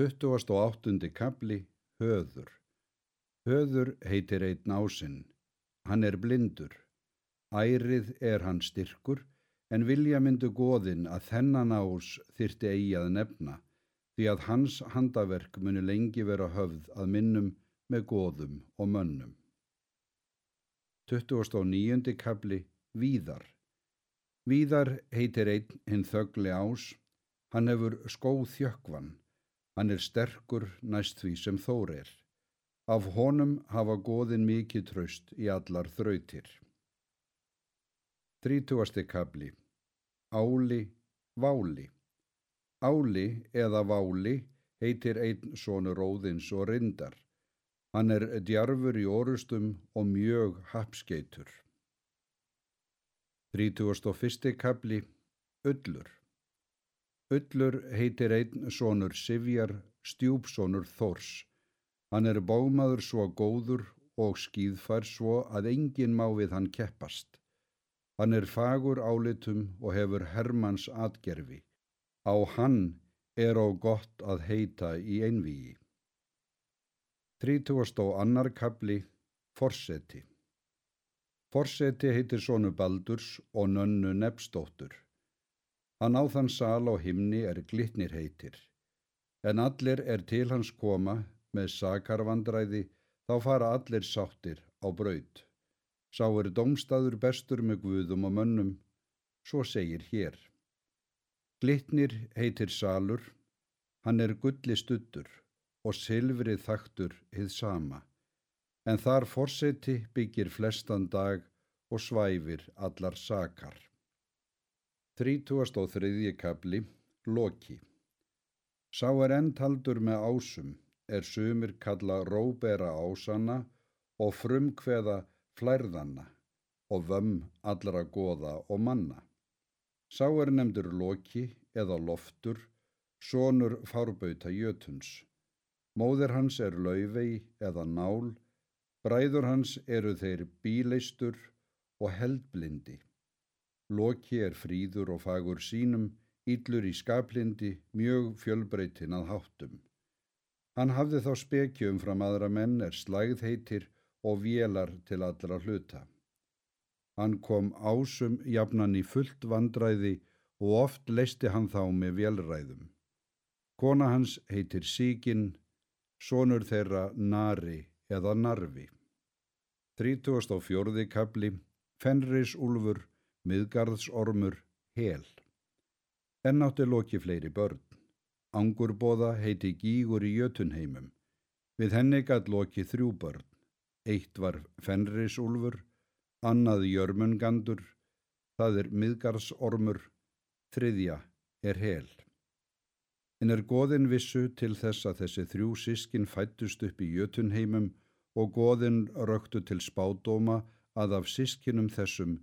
28. kapli Höður Höður heitir einn ásinn. Hann er blindur. Ærið er hann styrkur, en vilja myndu goðin að þennan ás þyrti eigi að nefna, því að hans handaverk muni lengi vera höfð að minnum með goðum og mönnum. 29. kapli Víðar Víðar heitir einn hinn þögli ás, hann hefur skóð þjökkvan, hann er sterkur næst því sem þór er. Af honum hafa góðin mikið tröst í allar þrautir. 30. kabli Áli, Váli Áli eða Váli heitir einn sonu róðins og rindar. Hann er djarfur í orustum og mjög hapskeitur. 31. kabli Ullur Ullur heitir einn sonur Sivjar, stjúpsonur Þors. Hann er bómaður svo góður og skýðfær svo að enginn má við hann keppast. Hann er fagur álitum og hefur Hermanns atgerfi. Á hann er á gott að heita í einvíi. 30. og annar kapli Forseti Forseti heitir sonu Baldurs og nönnu Nepsdóttur. Hann á þann sal á himni er glitnir heitir, en allir er til hans koma með sakarvandræði, þá fara allir sáttir á braud. Sá er domstaður bestur með guðum og mönnum, svo segir hér. Glitnir heitir salur, hann er gulli stuttur og silfrið þaktur hið sama, en þar forseti byggir flestan dag og svæfir allar sakar. 33. kapli Loki Sá er endhaldur með ásum, er sumir kalla róbera ásana og frumkveða flærðanna og vömm allra goða og manna. Sá er nefndur Loki eða Loftur, sonur fárbauta jötuns. Móðir hans er laufei eða nál, bræður hans eru þeir bíleistur og heldblindi. Loki er fríður og fagur sínum, íllur í skaplindi, mjög fjölbreytin að háttum. Hann hafði þá spekjum fram aðra menn er slægð heitir og vélar til allra hluta. Hann kom ásum jafnan í fullt vandræði og oft leisti hann þá með vélræðum. Kona hans heitir Síkin, sonur þeirra Nari eða Narvi. 34. kapli Fenris Úlfur miðgarðsormur, hel. Enn átti loki fleiri börn. Angurbóða heiti Gígur í Jötunheimum. Við henni gætt loki þrjú börn. Eitt var Fenrisúlfur, annað Jörmungandur, það er miðgarðsormur, þriðja er hel. En er goðin vissu til þess að þessi þrjú sískin fættust upp í Jötunheimum og goðin röktu til spádóma að af sískinum þessum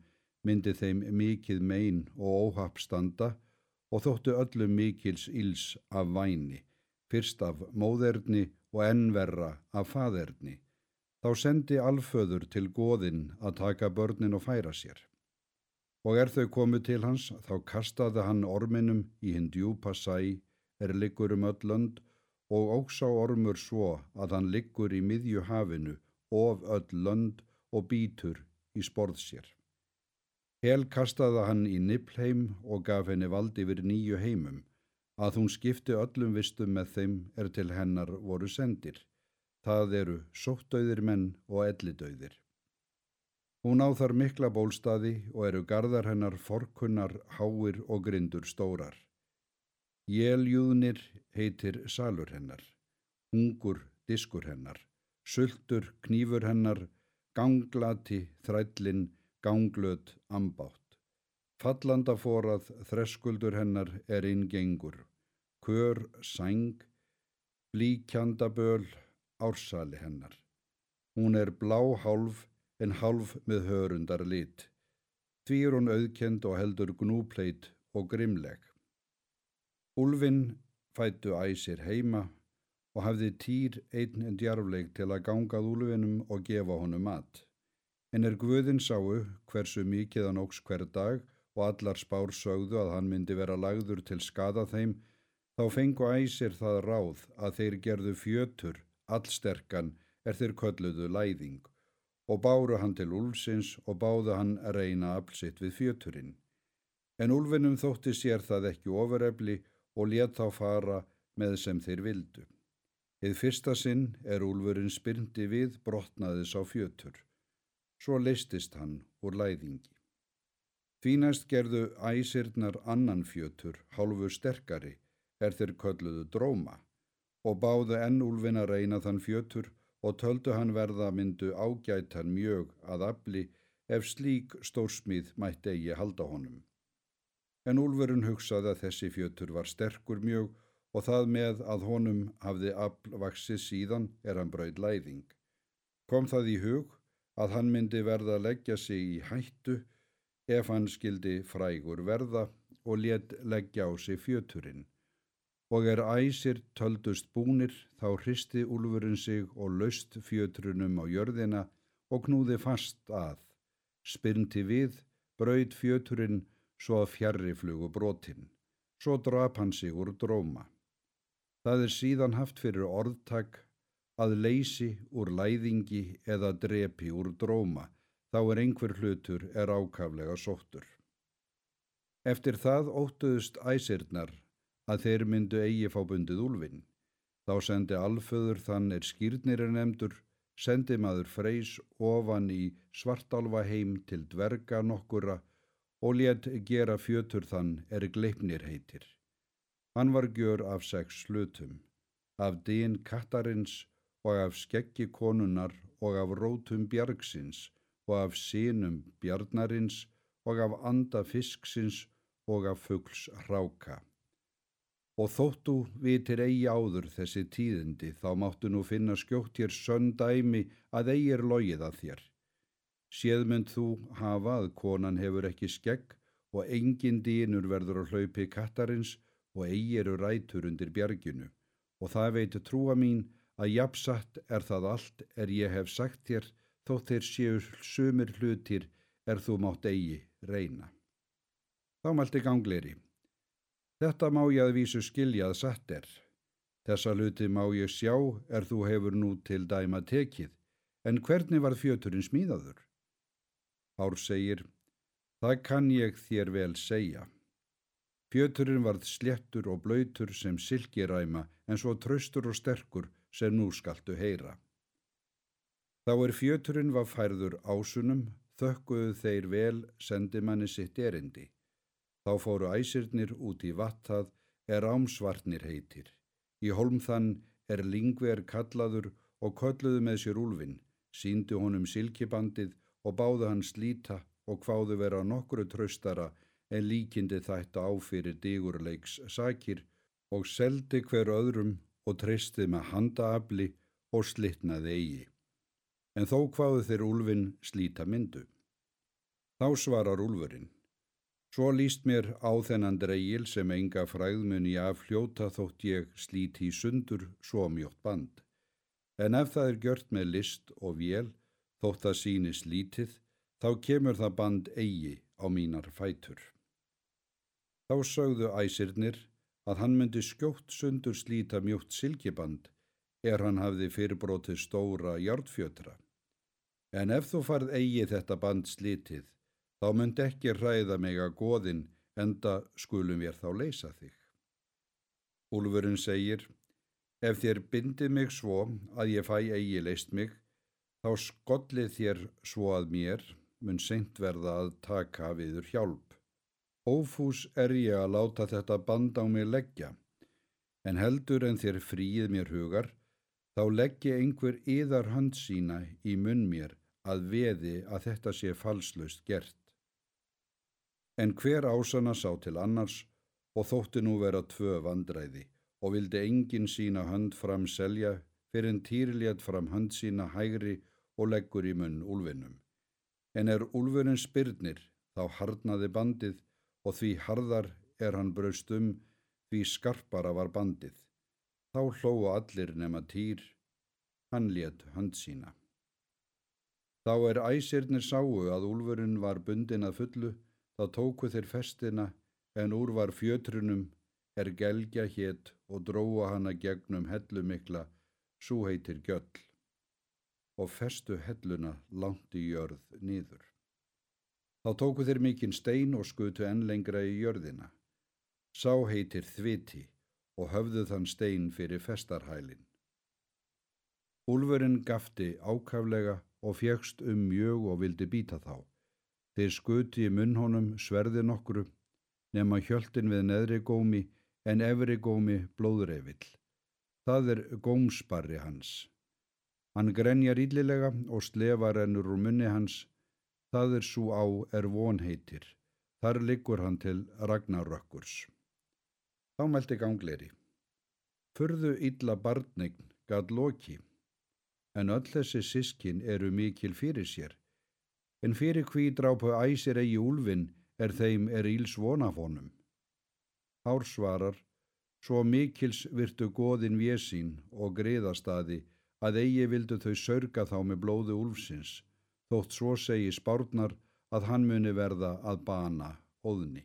myndi þeim mikið mein og óhapp standa og þóttu öllum mikils íls af væni, fyrst af móðerni og ennverra af faderni. Þá sendi alföður til goðinn að taka börnin og færa sér. Og er þau komið til hans, þá kastaði hann orminum í hinn djúpa sæ, er liggur um öll lönd, og óksá ormur svo að hann liggur í miðju hafinu, of öll lönd og býtur í sporð sér. Hel kastaði hann í Nibelheim og gaf henni vald yfir nýju heimum, að hún skipti öllum vistum með þeim er til hennar voru sendir. Það eru sóttauðir menn og ellidauðir. Hún á þar mikla bólstaði og eru gardar hennar forkunnar, háir og grindur stórar. Jéljúðnir heitir salur hennar, hungur diskur hennar, sultur knífur hennar, ganglati þrællin, ganglöt ambátt. Fallandaforað þreskuldur hennar er ingengur, kör sæng, blíkjandaböl ársali hennar. Hún er blá hálf en hálf með hörundar lit. Því er hún auðkend og heldur gnúpleit og grimleg. Úlfinn fættu æsir heima og hafði týr einn en djarfleik til að gangað úlfinnum og gefa honum mat. En er Guðin sáu hversu mikið hann óks hver dag og allar spár sögðu að hann myndi vera lagður til skada þeim, Þá fengu æsir það ráð að þeir gerðu fjötur, allsterkan er þeir kölluðu læðing og báru hann til úlsins og báðu hann að reyna aflsitt við fjöturinn. En úlfinum þótti sér það ekki ofurefli og let þá fara með sem þeir vildu. Eð fyrsta sinn er úlfurinn spyrndi við brotnaðis á fjötur. Svo leistist hann úr læðingi. Þínast gerðu æsirnar annan fjötur, hálfu sterkari, er þeir kölluðu dróma og báðu enn úlfin að reyna þann fjötur og töldu hann verða myndu ágætan mjög að afli ef slík stórsmíð mætti eigi halda honum. En úlfurinn hugsaði að þessi fjötur var sterkur mjög og það með að honum hafði afl vaksið síðan er hann brauð læðing. Kom það í hug að hann myndi verða að leggja sig í hættu ef hann skildi frægur verða og let leggja á sig fjöturinn. Og er æsir töldust búnir þá hristi úlfurinn sig og laust fjötrunum á jörðina og knúði fast að, spyrnti við, braud fjöturinn svo að fjarrri flugu brotinn, svo drap hann sig úr dróma. Það er síðan haft fyrir orðtak að leysi úr læðingi eða drepi úr dróma, þá er einhver hlutur er ákaflega sóttur. Eftir það óttuðust æsirnar að þeir myndu eigi fá bundið úlfinn. Þá sendi alföður þann er skýrnir er nefndur, sendi maður freys ofan í svartalva heim til dverga nokkura og let gera fjötur þann er gleipnir heitir. Hann var gjör af sex slutum, af dýn kattarins og af skeggi konunar og af rótum bjargsins og af sínum bjarnarins og af anda fisksins og af fuggls hráka. Og þóttu vitir eigi áður þessi tíðindi, þá máttu nú finna skjótt hér söndæmi að eigi er logið að þér. Séðmynd þú hafa að konan hefur ekki skegg og engin dýnur verður á hlaupi kattarins og eigi eru rætur undir bjarginu. Og það veitu trúa mín að jafnsatt er það allt er ég hef sagt þér, þótt þeir séu sumir hlutir er þú mátt eigi reyna. Þá mælti gangleiri. Þetta má ég að vísu skiljað satt er. Þessa hluti má ég sjá er þú hefur nú til dæma tekið, en hvernig var fjöturinn smíðaður? Hár segir, það kann ég þér vel segja. Fjöturinn varð slettur og blöytur sem silkiræma en svo tröstur og sterkur sem nú skaltu heyra. Þá er fjöturinn var færður ásunum, þökkuðu þeir vel sendimanni sitt erindi. Þá fóru æsirnir út í vattað er ámsvartnir heitir. Í holmþann er lingver kallaður og kölluðu með sér úlfin, síndu honum silkibandið og báðu hann slíta og hváðu vera nokkru tröstara en líkindi þætt á fyrir digurleiks sakir og seldi hver öðrum og treysti með handaabli og slittnaði eigi. En þó hvaðu þeir úlfin slíta myndu. Þá svarar úlfurinn. Svo líst mér á þennan dreigil sem enga fræðmunni af fljóta þótt ég slíti í sundur svo mjótt band. En ef það er gjört með list og vél, þótt það sínis lítið, þá kemur það band eigi á mínar fætur. Þá sögðu æsirnir að hann myndi skjótt sundur slíta mjótt silkiband er hann hafði fyrirbrótið stóra hjártfjötra. En ef þú farð eigi þetta band slítið, þá mynd ekki hræða mig að goðin enda skulum ég þá leysa þig. Úlfurinn segir, ef þér bindið mig svo að ég fæ eigi leist mig, þá skollið þér svo að mér mun seint verða að taka viður hjálp. Ófús er ég að láta þetta band á mig leggja, en heldur en þér fríið mér hugar, þá leggja einhver yðar hand sína í munn mér að veði að þetta sé falslaust gert. En hver ásana sá til annars og þótti nú vera tvö vandræði og vildi engin sína hönd fram selja fyrir en týrlétt fram hönd sína hægri og leggur í munn úlfinum. En er úlfurinn spyrnir þá harnaði bandið og því harðar er hann braust um því skarpara var bandið. Þá hlóa allir nema týr, hann létt hönd sína. Þá er æsirnir sáu að úlfurinn var bundin að fullu Þá tóku þeir festina en úr var fjötrunum er gelgja hétt og dróa hana gegnum hellumikla, svo heitir gjöll, og festu helluna langt í jörð nýður. Þá tóku þeir mikinn stein og skutu enn lengra í jörðina. Sá heitir þviti og höfðu þann stein fyrir festarhælin. Úlfurinn gafti ákaflega og fjegst um mjög og vildi býta þá. Þeir skuti í munn honum sverði nokkru, nema hjöltin við neðri gómi en efri gómi blóðreifill. Það er gómsparri hans. Hann grenjar íllilega og slefar ennur úr munni hans, það er svo á er vonheitir. Þar liggur hann til ragnarökkurs. Þá mælti gangleiri. Förðu illa barnegn gað loki, en öll þessi sískin eru mikil fyrir sér. En fyrir hví drápu æsir eigi úlfin er þeim er íls vonafónum. Hár svarar, svo mikils virtu goðin vjesín og greiðastaði að eigi vildu þau sörga þá með blóðu úlfsins, þótt svo segi spárnar að hann muni verða að bana óðni.